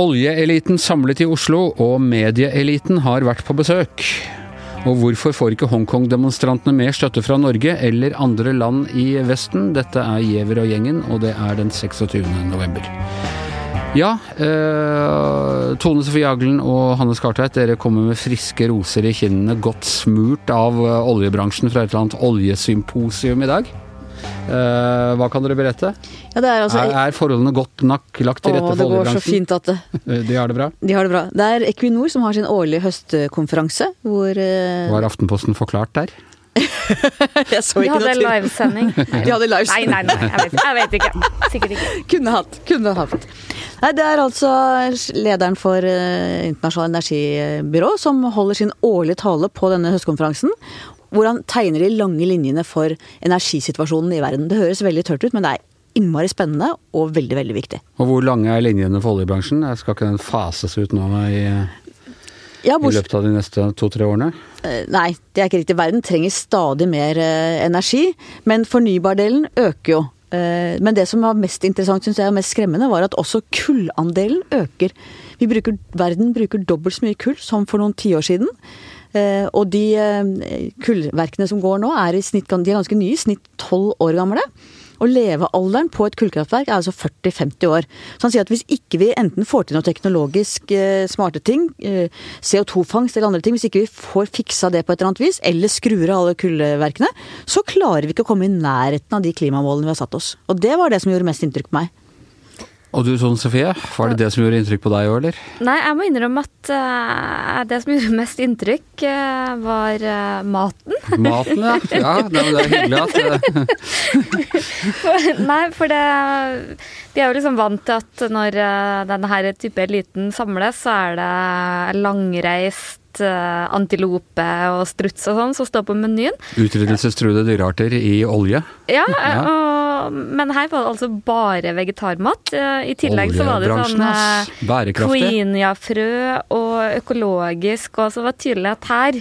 Oljeeliten samlet i Oslo, og medieeliten har vært på besøk. Og hvorfor får ikke Hongkong-demonstrantene mer støtte fra Norge eller andre land i Vesten? Dette er Giæver og gjengen, og det er den 26. november. Ja, eh, Tone Sofie Aglen og Hanne Skartveit, dere kommer med friske roser i kinnene, godt smurt av eh, oljebransjen fra et eller annet oljesymposium i dag. Eh, hva kan dere berette? Ja, det er, altså, er, er forholdene godt nok lagt til rette å, for det går så fint at det, Eh, De har det bra? de har det bra. Det er Equinor som har sin årlige høstkonferanse, hvor eh, Hva har Aftenposten forklart der? Jeg så De ikke hadde noe til. livesending. De hadde livesending. Nei, nei, nei, jeg vet, jeg vet ikke. Sikkert ikke. Kunne hatt. Kunne hatt. Nei, det er altså lederen for uh, Internasjonalt energibyrå som holder sin årlige tale på denne høstkonferansen. Hvor han tegner de lange linjene for energisituasjonen i verden. Det høres veldig tørt ut, men det er innmari spennende og veldig, veldig viktig. Og hvor lange er linjene for oljebransjen? Skal ikke den fases ut nå i, Ja, i løpet av de neste to-tre årene? eh, nei, det er ikke riktig. Verden trenger stadig mer eh, energi, men fornybardelen øker jo. Eh, Men det som var mest interessant synes jeg, og mest skremmende, var at også kullandelen øker. Vi bruker, verden bruker dobbelt så mye kull som for noen tiår siden. Eh, Og de eh, kullverkene som går nå, er snitt, de er ganske nye, i snitt tolv år gamle. Og levealderen på et kullkraftverk er altså 40-50 år. Så han sier at hvis ikke vi enten får til noe teknologisk eh, smarte ting, eh, CO2-fangst eller andre ting, hvis ikke vi får fiksa det på et eller annet vis, eller skrur av alle kullverkene, så klarer vi ikke å komme i nærheten av de klimamålene vi har satt oss. Og det var det som gjorde mest inntrykk på meg. Og du Tone Sofie, var det det som gjorde inntrykk på deg òg, eller? Nei, jeg må innrømme at uh, det som gjorde mest inntrykk, uh, var uh, maten. Maten, ja. ja det, det er hyggelig at For, nei, for det De er jo liksom vant til at når denne her type eliten samles, så er det langreist eh, antilope og struts og sånn som står på menyen. Utryddelsestruede dyrearter i olje. Ja, Ja. Og, men her var det altså bare vegetarmat. Eh, I tillegg så var det sånn eh. Queenia-frø og økologisk, og så var det tydelig at her,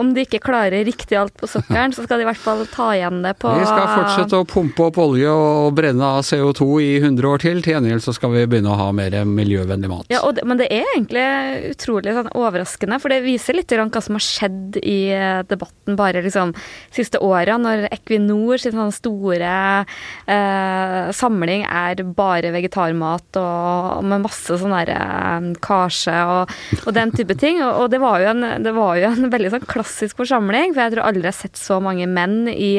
om de ikke klarer riktig alt på sokkelen, så skal de i hvert fall ta igjen det på Vi skal fortsette å pumpe opp olje og brenne av CO2 i 100 år til. Til gjengjeld så skal vi begynne å ha mer miljøvennlig mat. Ja, og det, Men det er egentlig utrolig sånn overraskende, for det viser litt hva som har skjedd i eh, debatten bare liksom siste åra, når Equinor sin sånn store eh, samling er bare vegetarmat og med masse sånn derre karse og, og den type ting. Og, og det, var en, det var jo en veldig sånn klassisk forsamling, for jeg tror aldri jeg har sett så mange menn i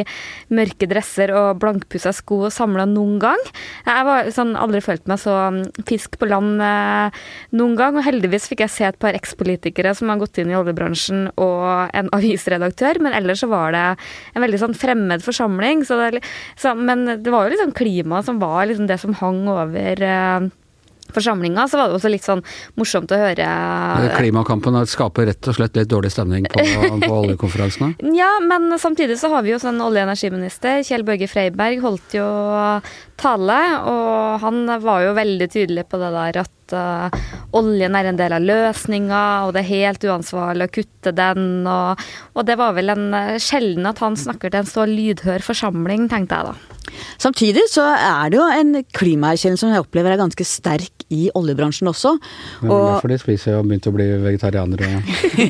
mørke dresser og blankpussa sko samla noen gang. Jeg har sånn, aldri følt meg så mm, fisk på land eh, noen gang, og heldigvis fikk jeg se et par ekspolitikere som har gått inn i oljebransjen og en avisredaktør, men ellers så var det en veldig sånn fremmed forsamling. Så det, så, men det var jo liksom klimaet som var liksom det som hang over eh, forsamlinga. Så var det også litt sånn morsomt å høre Klimakampen skaper rett og slett litt dårlig stemning på, på oljekonferansene. Ja, men samtidig så har vi jo sånn olje- og energiminister. Kjell Børge Freiberg holdt jo tale, og han var jo veldig tydelig på det der at eh, oljen er en del av løsninga, og det er helt uansvarlig å kutte den, og, og det var vel en uh, sjelden at han snakker til en så lydhør forsamling, tenkte jeg da. Samtidig så er det jo en klimaerkjennelse som jeg opplever er ganske sterk i oljebransjen også. Men og... er derfor de spiser og begynte å bli vegetarianere.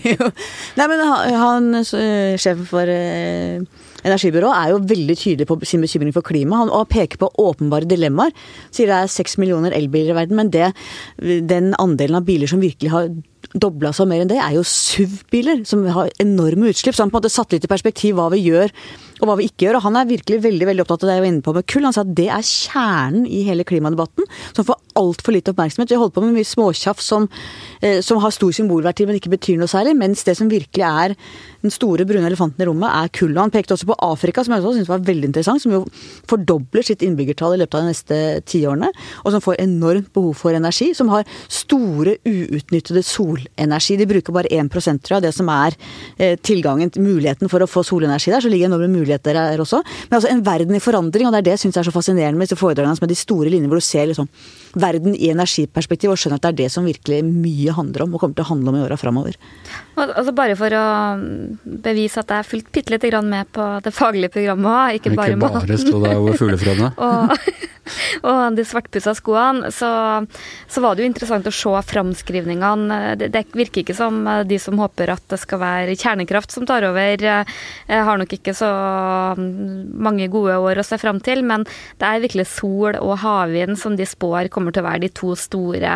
Nei, men han, han eh, sjefen for eh, energibyrået er jo veldig tydelig på sin bekymring for klima. Og peker på åpenbare dilemmaer. Sier det er seks millioner elbiler i verden, men det, den andelen av biler som virkelig har dobla seg mer enn det, er jo SUV-biler, som har enorme utslipp. Så han på en måte satt litt i perspektiv hva vi gjør og hva vi ikke gjør. Og han er virkelig veldig veldig opptatt av det jeg var inne på med kull. Han sa at det er kjernen i hele klimadebatten, som får altfor lite oppmerksomhet. Vi holder på med mye småtjafs som, eh, som har stor symbolverdi, men ikke betyr noe særlig. Mens det som virkelig er den store brune elefanten i rommet, er kullet. Han pekte også på Afrika, som jeg også synes var veldig interessant, som jo fordobler sitt innbyggertall i løpet av de neste tiårene, og som får enormt behov for energi, som har store uutnyttede solenergi. De bruker bare 1 tror av det som er eh, tilgangen, muligheten for å få solenergi der, så ligger enorme muligheter muligheter er også. Men altså en verden i forandring, og det er det jeg syns er så fascinerende med disse foredragene med de store linjene hvor du ser liksom verden i energiperspektiv og skjønner at det er det som virkelig mye handler om, og kommer til å handle om i åra framover. Altså bare for å bevise at jeg har fulgt bitte lite grann med på det faglige programmet òg, ikke bare Ikke bare stå der over fuglefrøene. og, og de svartpussa skoene, så, så, var det jo interessant å se framskrivningene. Det, det, virker ikke som de som håper at det skal være kjernekraft som tar over, eh, har nok ikke så mange gode år å se fram til, men det er virkelig sol og havvind som de spår kommer til å være de to store.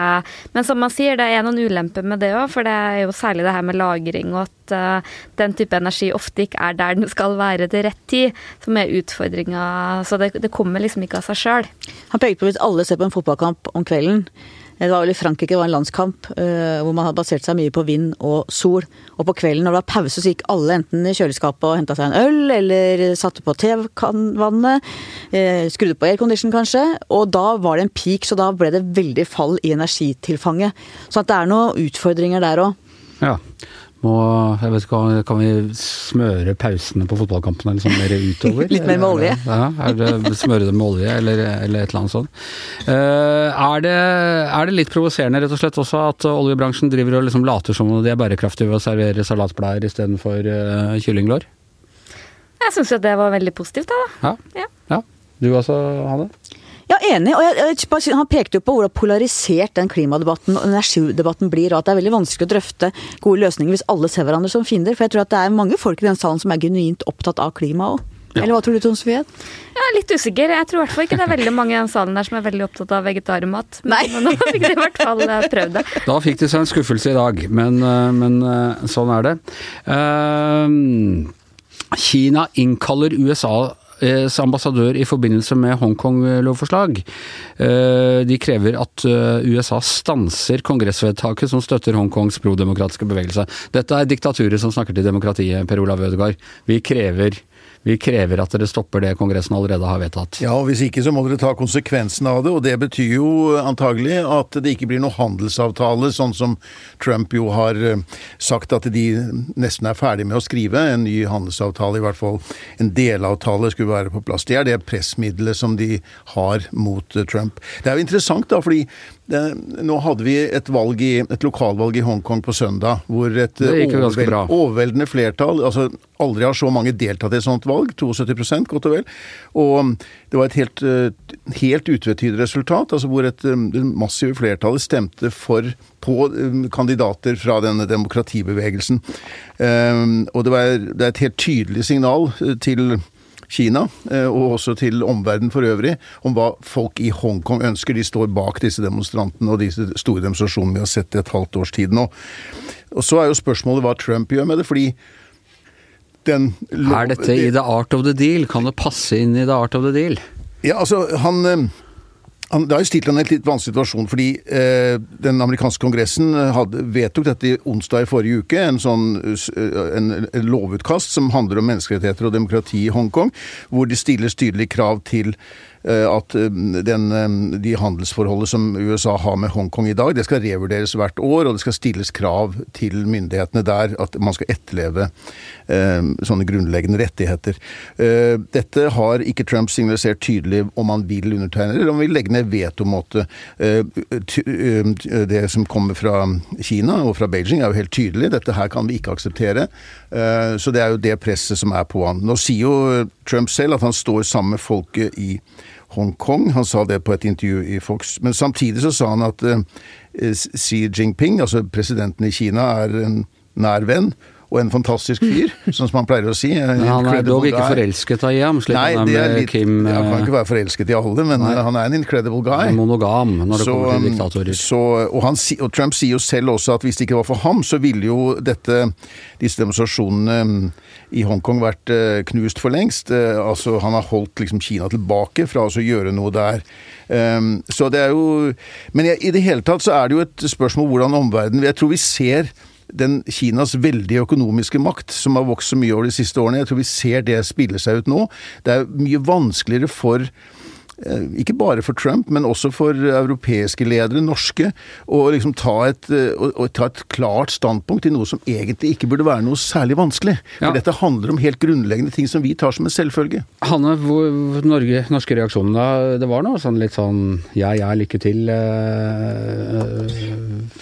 Men som man sier, det er noen ulemper med det òg, for det er jo særlig det her med lagring og at uh, den type energi ofte ikke er der den skal være til rett tid, som er utfordringa. Så det, det, kommer liksom ikke av seg sjøl. Han pekte på hvis alle ser på en fotballkamp om kvelden, det var vel i Frankrike, det var en landskamp uh, hvor man hadde basert seg mye på vind og sol. Og på kvelden når det var pause, så gikk alle enten i kjøleskapet og henta seg en øl, eller satte på TV-vannet, uh, skrudde på aircondition kanskje. Og da var det en peak, så da ble det veldig fall i energitilfanget. Så det er noen utfordringer der òg. Ja. Må, jeg vet ikke, Kan vi smøre pausene på fotballkampene liksom mer utover? Litt mer med olje? Ja, er det Smøre dem med olje, eller, eller, et eller annet sånt. Uh, er, det, er, det, litt provoserende rett og slett også at oljebransjen driver og liksom later som om de er bærekraftige ved å servere salatblader istedenfor uh, kyllinglår? Jeg syns jo det var veldig positivt, da. Ja. ja. ja. Du også, Hanne? Ja, enig. Og jeg, jeg, han pekte jo på hvordan polarisert den klimadebatten og energidebatten blir, og at det er veldig vanskelig å drøfte gode løsninger hvis alle ser hverandre som fiender. For jeg tror at det er mange folk i den salen som er genuint opptatt av klima òg. Ja. Eller hva tror du, Tone Sofie? Jeg er litt usikker. Jeg tror i hvert fall ikke det er veldig mange i den salen der som er veldig opptatt av vegetarmat. Nei. Men nå fikk de i hvert fall eh, prøvd det. Da fikk de seg en skuffelse i dag, men, eh, men eh, sånn er det. Kina innkaller USA ambassadør i forbindelse med Hongkong-lovforslag. Eh, de krever at eh, USA stanser kongressvedtaket som støtter Hongkongs prodemokratiske bevegelse. Dette er diktaturet som snakker til demokratiet, Per Olav Ødegaard. Vi krever vi krever at dere stopper det Kongressen allerede har vedtatt. Ja, og Hvis ikke så må dere ta konsekvensen av det, og det betyr jo antagelig at det ikke blir noe handelsavtale, sånn som Trump jo har eh, sagt at de nesten er ferdig med å skrive. En ny handelsavtale, i hvert fall en delavtale skulle være på plass. Det er det pressmiddelet som de har mot eh, Trump. Det er jo interessant, da, fordi det, nå hadde vi et, valg i, et lokalvalg i Hongkong på søndag, hvor et overveld, overveldende flertall altså Aldri har så mange deltatt i et sånt valg, 72 godt og vel. Og det var et helt, eh, helt utvetydig resultat, altså hvor et det massive flertallet stemte for på kandidater fra denne demokratibevegelsen. Og det, var, det er et helt tydelig signal eh, til Kina, eh, og også til omverdenen for øvrig, om hva folk i Hongkong ønsker. De står bak disse demonstrantene og disse store demonstrasjonene vi har sett i et halvt års tid nå. Og Så er jo spørsmålet hva Trump gjør med det. fordi den Er dette i the art of the deal? Kan det passe inn i the art of the deal? Ja, altså, han eh, det har jo stilt han i en litt vanskelig situasjon, fordi eh, den amerikanske kongressen hadde, vedtok dette onsdag i forrige uke, en sånn en, en lovutkast som handler om menneskerettigheter og demokrati i Hongkong, hvor det stilles tydelige krav til Eh, at eh, den, eh, de handelsforholdet som USA har med Hongkong i dag, det skal revurderes hvert år, og det skal stilles krav til myndighetene der at man skal etterleve sånne grunnleggende rettigheter. Dette har ikke Trump signalisert tydelig om han vil undertegne, eller om han vil legge ned veto mot det. Det som kommer fra Kina og fra Beijing er jo helt tydelig. Dette her kan vi ikke akseptere. Så det er jo det presset som er på han. Nå sier jo Trump selv at han står sammen med folket i Hongkong. Han sa det på et intervju i Fox. Men samtidig så sa han at uh, Xi Jinping, altså presidenten i Kina, er en nær venn og en fantastisk fyr, sånn som han pleier å si. Men han er dog ikke forelsket i ham, slik Nei, han er med litt, Kim Han kan ikke være forelsket i alle, men Nei. han er en incredible guy. Er monogam når det så, kommer til diktatorer. Så, og, han, og, Trump sier jo selv også at hvis det ikke var for ham, så ville jo dette, disse demonstrasjonene mm, i Hongkong vært uh, knust for lengst. Altså, han har holdt liksom Kina tilbake fra å gjøre noe der. Um, så det er jo Men i det hele tatt så er det jo et spørsmål hvordan omverdenen Jeg tror vi ser den Kinas veldige økonomiske makt, som har vokst så mye over de siste årene, jeg tror vi ser det spille seg ut nå. Det er mye vanskeligere for ikke bare for Trump, men også for europeiske ledere, norske, å liksom ta et, eh, å, å ta et klart standpunkt i noe som egentlig ikke burde være noe særlig vanskelig. Ja. For dette handler om helt grunnleggende ting som vi tar som en selvfølge. Hanne, hvor, Norge, norske reaksjonen da? Det var noe sånn litt sånn ja, ja, lykke til eh,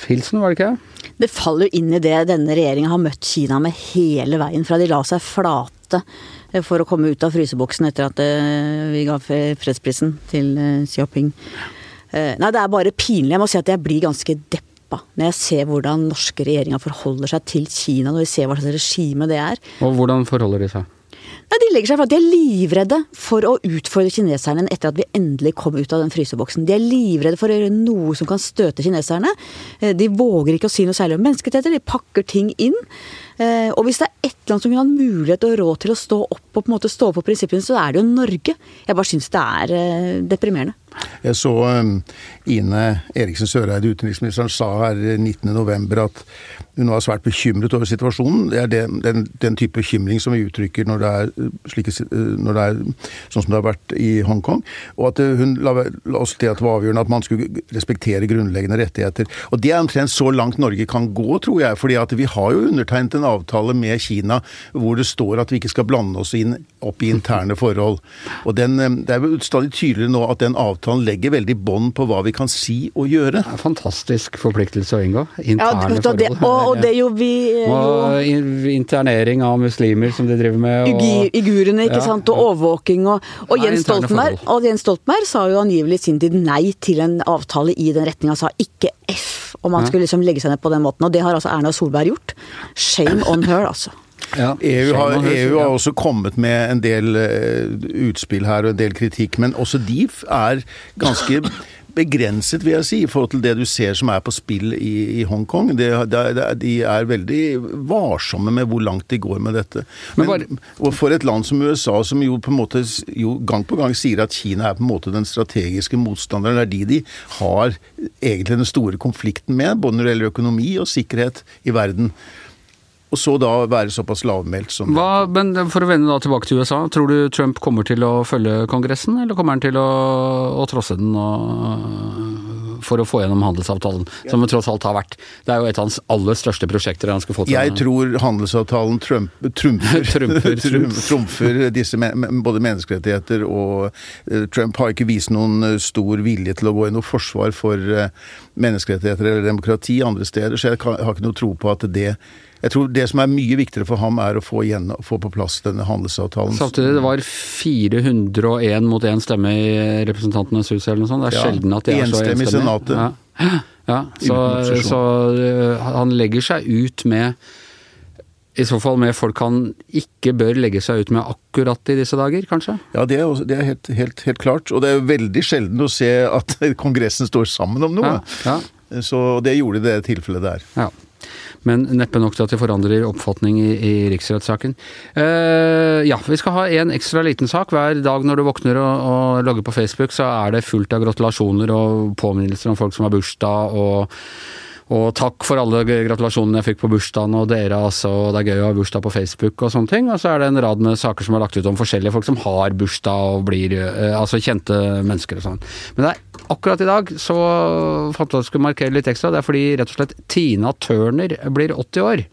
hilsen, var det ikke? Det faller jo inn i det denne regjeringa har møtt Kina med hele veien, fra de la seg flate eh, for å komme ut av fryseboksen etter at eh, vi ga fredsprisen til eh, Xi Jinping. Nei, det er bare pinlig. Jeg må si at jeg blir ganske deppa når jeg ser hvordan norske regjeringer forholder seg til Kina, når vi ser hva slags regime det er. Og hvordan forholder de seg? Nei, De legger seg for at de er livredde for å utfordre kineserne etter at vi endelig kom ut av den fryseboksen. De er livredde for å gjøre noe som kan støte kineserne. De våger ikke å si noe særlig om menneskerettigheter, de pakker ting inn. Eh, Og hvis det er ett land som kunne ha mulighet og råd til å stå opp og på en måte stå på prinsippene, så er det jo Norge. Jeg bare syns det er eh, deprimerende. Jeg så um, Ine Eriksen Søreide, utenriksministeren, sa her 19.11. at hun var svært bekymret over situasjonen. Det er den, den, den type bekymring som vi uttrykker når det, er uh, slike, uh, når det er sånn som det har vært i Hongkong. Og at hun la, la oss til at det var avgjørende at man skulle respektere grunnleggende rettigheter. Og det er omtrent så langt Norge kan gå, tror jeg. fordi at vi har jo undertegnet en avtale med Kina hvor det står at vi ikke skal blande oss inn opp i interne forhold. Og den, det er jo stadig tydeligere nå at den avtalen legger veldig bånd på hva vi kan si og gjøre. Det er en fantastisk forpliktelse å inngå. Interne ja, det, forhold. og, og det jo vi eh, jo Og internering av muslimer som de driver med. Og, Ugi- ikke Ja, sant, og overvåking og, og, Nei, Jens Stoltenberg, og Jens Stoltenberg sa jo angivelig i sin tid nei til en avtale i den retninga, sa ikke F om han Ja. skulle liksom legge seg ned på den måten. Og det har altså Erna Solberg gjort. Shame on her, altså. Ja, EU har, EU har ja. også kommet med en del eh, utspill her og en del kritikk, men også de er ganske begrenset, vil jeg si, i forhold til det du ser som er på spill i, i Hongkong. De, det, de er veldig varsomme med hvor langt de går med dette. Men Men, og for et land som USA, som jo på en måte gang på gang sier at Kina er på en måte den strategiske motstanderen, det er de de har egentlig den store konflikten med, både når det gjelder økonomi og sikkerhet i verden. Og så da være såpass lavmælt som Hva, men for å vende da tilbake til USA, tror du Trump kommer til å følge Kongressen, eller kommer han til å, å trosse den og, for å få gjennom handelsavtalen, som det tross alt har vært? Det er jo et av hans aller største prosjekter han skal få til. Jeg tror handelsavtalen trump, trumfer, Trumfer, trum- trumfer disse både menneskerettigheter og eh, Trump har ikke vist noen eh, stor vilje til å gå i noe forsvar for eh, menneskerettigheter eller demokrati andre steder, så jeg har ikke noe tro på at det jeg tror Det som er mye viktigere for ham, er å få, igjen, få på plass denne handelsavtalen. Samtidig, det var 401 mot én stemme i Representantenes hus eller noe sånt. Det er Ja, sjelden at de er så enstemmige. Senatet. Ja. ja, så, så øh, han legger seg ut med i så fall med folk han ikke bør legge seg ut med akkurat i disse dager, kanskje? Ja, det er, også, det er helt, helt, helt klart. Og det er veldig sjelden å se at Kongressen står sammen om noe. Ja, ja. Så det gjorde det tilfellet der. Ja. Men neppe nok til at det forandrer oppfatning i, i riksrettssaken. Uh, ja, vi skal ha en ekstra liten sak. Hver dag når du våkner og, og logger på Facebook, så er det fullt av gratulasjoner og påminnelser om folk som har bursdag og og takk for alle gratulasjonene jeg fikk på bursdagen og dere, altså. Det er gøy å ha bursdag på Facebook og sånne ting. Og så er det en rad med saker som er lagt ut om forskjellige folk som har bursdag og blir eh, Altså kjente mennesker og sånn. Men det er akkurat i dag så fant jeg at jeg skulle markere litt ekstra. Det er fordi rett og slett Tina Turner blir 80 år.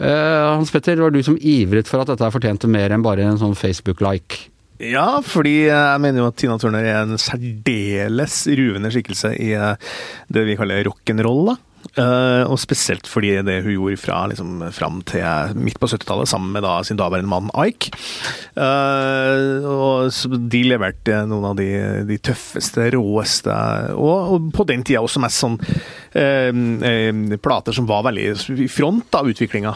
Eh, Hans Petter, det var du som ivret for at dette fortjente mer enn bare en sånn Facebook-like. Ja, fordi jeg mener jo at Tina Turner er en særdeles ruvende skikkelse i eh, det vi kaller rock'n'roll. Eh, og spesielt fordi det hun gjorde fra liksom, fram til midt på 70-tallet, sammen med da, sin daværende mann Ike. Uh, og de leverte noen av de, de tøffeste, råeste, og, og på den tida også mest sånn uh, plater som var veldig i front av utviklinga.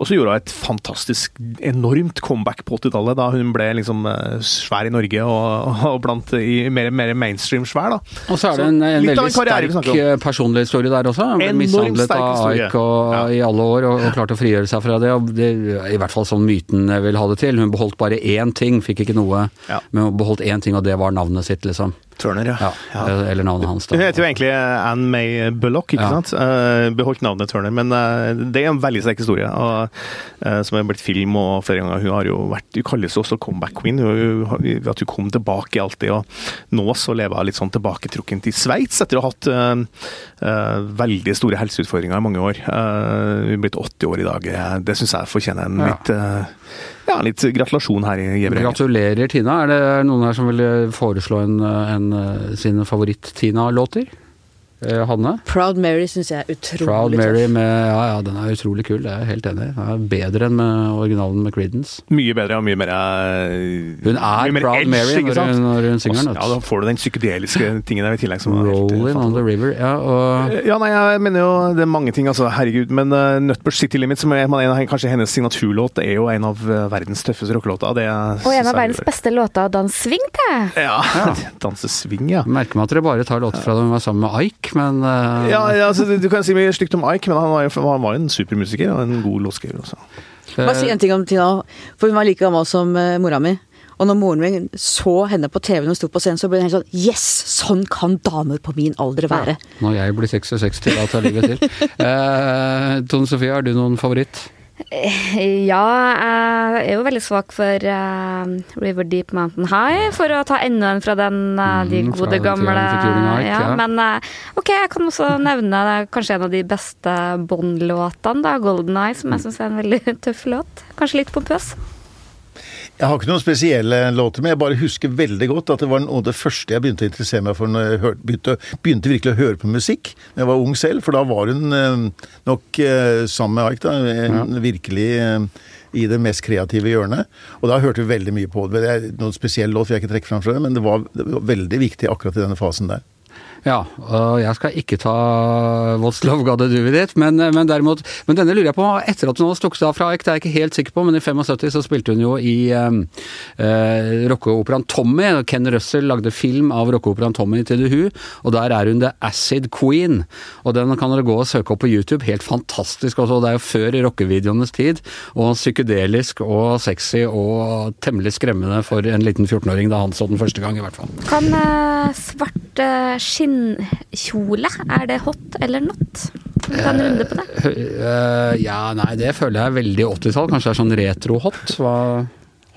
Eh, og så gjorde hun et fantastisk, enormt comeback på 80-tallet, da hun ble liksom eh, svær i Norge og, og blant i mer, mer mainstream svær. da. Og så er det en, en veldig karriere sterk eh, personlig historie der også. Hun ble Enormt mishandlet av. Ike og, Ja. i alle år og, og klarte å frigjøre seg fra det. Og det. I hvert fall sånn myten vil ha det til. Hun beholdt bare én ting, fikk ikke noe, Ja. men hun beholdt én ting, og det var navnet sitt, liksom. Turner, ja. Ja, ja. Eller navnet hans. da. Hun heter jo egentlig Anne May Bullock, ikke Ja. sant? Eh, beholdt navnet Turner, men eh, det er en veldig sterk historie. Og, eh, som er blitt film og flere ganger. Hun har jo vært, hun kalles også comeback queen. Hun, ved at hun kom tilbake alltid. Og nå så lever hun litt sånn tilbaketrukken til Sveits, etter å ha hatt uh, eh, veldig store helseutfordringer i mange år. Uh, hun er blitt 80 år i dag. Eh, Det syns jeg fortjener en Ja. litt, uh, ja, litt gratulasjon her i Gjevreng. Gratulerer, Tina. Er det noen her som vil foreslå en, en, eh, sine favoritt-Tina-låter? Eh, Hanne? Proud Mary syns jeg er utrolig Proud. Mary med Ja, ja, den er utrolig kul. Det er jeg helt enig i. Den er bedre enn med originalen med Creedence. Mye bedre og mye mer eh, Hun er mye mer Proud edge, Mary når hun, når hun synger den. Ja, da får du den psykedeliske tingen der i tillegg. Som helt, eh, Rolling on the river. Ja, og Ja, nei, jeg mener jo det er mange ting, altså. Herregud. Men uh, Nutbush City Limit, som er en av, kanskje hennes signaturlåt, er jo en av verdens tøffeste rockelåter. Og en av verdens beste låter å danse swing til. Ja. Dansesving, ja. merker meg at dere bare tar låter fra da hun var sammen med Ike, men uh... Ja, ja altså, du kan si mye stygt om Ike, men han var jo han var jo en supermusiker og en god låtskriver også. Bare si en ting om Tina, for hun var like gammel som uh, mora mi. Og når moren min så henne på TV når hun sto på scenen, så ble hun helt sånn Yes! Sånn kan damer på min alder være. Når jeg blir 66, da tar livet til. Eh, Tone Sofie, har du noen favoritt? Ja, jeg er jo veldig svak for eh, River Deep Mountain High, for å ta enda en fra den, eh, de Mm, gode gamle ja, ja. Men eh, ok, jeg kan også nevne kanskje en av de beste Bond-låtene, da, Golden Eye, som Mm. jeg syns er en veldig tøff låt. Kanskje litt pompøs. Jeg har ikke noen spesielle låter, men jeg bare husker veldig godt at det var noe av det første jeg begynte å interessere meg for når jeg hørte, begynte, begynte virkelig å høre på musikk. Jeg var ung selv, for da var hun eh, nok eh, sammen med Ike da, virkelig eh, i det mest kreative hjørnet. Og da hørte vi veldig mye på det. det er noen spesiell låt vil jeg ikke trekke fram fra det, men det var, det var veldig viktig akkurat i denne fasen der. Ja, og jeg skal ikke ta Got to Do men, men derimot Men denne lurer jeg på, etter at hun hadde stukket av fra Ike, det er jeg ikke helt sikker på, men i 75 så spilte hun jo i um, uh, rockeoperaen Tommy. Ken Russell lagde film av rockeoperaen Tommy til The Who, og der er hun The Acid Queen. Og den kan dere gå og søke opp på YouTube. Helt fantastisk også. Det er jo før rockevideoenes tid, og psykedelisk og sexy og temmelig skremmende for en liten 14-åring da han så den første gang, i hvert fall. Kan eh, svart eh, skinnkjole, er det hot eller not? Kan vi ta en runde på det? Eh, ja, nei, det føler jeg er veldig 80-tall. Kanskje det er sånn retro-hot. Hva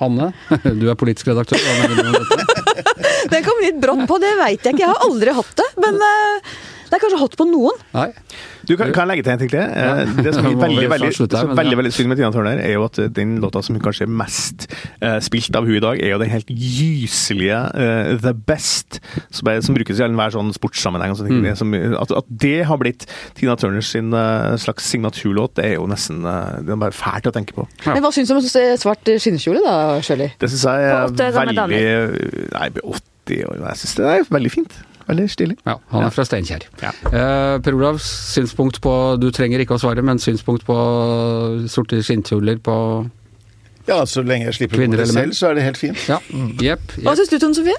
Hanne, du er politisk redaktør. Hva mener du om dette? det kom litt brått på, det veit jeg ikke. Jeg har aldri hatt det. Men eh, det er kanskje hot på noen. Nei. Du, kan, kan jeg legge til en ting til? Ja. Det som er veldig, veldig, slutte så men veldig, ja. veldig synd med Tina Turner, er jo at eh, den låta som hun kanskje er mest uh, spilt av hun i dag, er jo den helt gyselige uh, The Best, som, er, som brukes i enhver sånn sportssammenheng. sånne. Mm. Det som, at, at det har blitt Tina Turners sin uh, slags signaturlåt, det er jo nesten eh, det er bare fælt å tenke på. Ja. Men hva syns du om svart skinnkjole, da, Shirley? Det syns jeg er veldig Nei, 80 år Jeg syns det er veldig fint. Veldig stilig. Ja, han er fra Steinkjer. Ja. Eh, per Olavs synspunkt på Du trenger ikke å svare, men synspunkt på sorte skinnkjoler på Ja, så lenge jeg slipper på det selv, så er det helt fint. Ja, jepp. Hva jepp. syns du, Tone Sofie?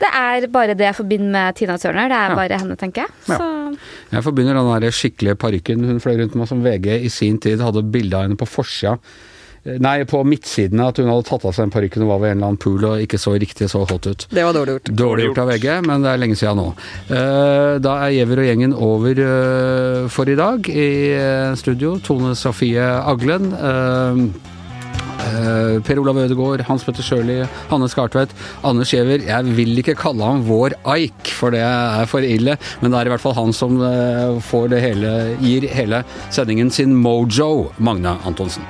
Det er bare det jeg forbinder med Tina Turner. Det er Ja. bare henne, tenker jeg. Ja. Så Jeg forbinder den der skikkelige parykken hun fløy rundt med, som VG i sin tid hadde bilde av henne på forsida. Nei, på midtsiden av at hun hadde tatt av seg den parykken og var ved en eller annen pool og ikke så riktig så hot ut. Det var dårlig gjort. Dårlig gjort av VG, men det er lenge siden nå. Eh, Da er Giæver og gjengen over eh, for i dag. I eh, studio Tone Sofie Aglen. Per Olav Ødegaard, Hans Petter Sjøli, Hanne Skartvedt, Anders Giæver. Jeg vil ikke kalle ham vår Ike, for det er for ille, men det er i hvert fall han som får det hele, gir hele sendingen sin mojo, Magne Antonsen.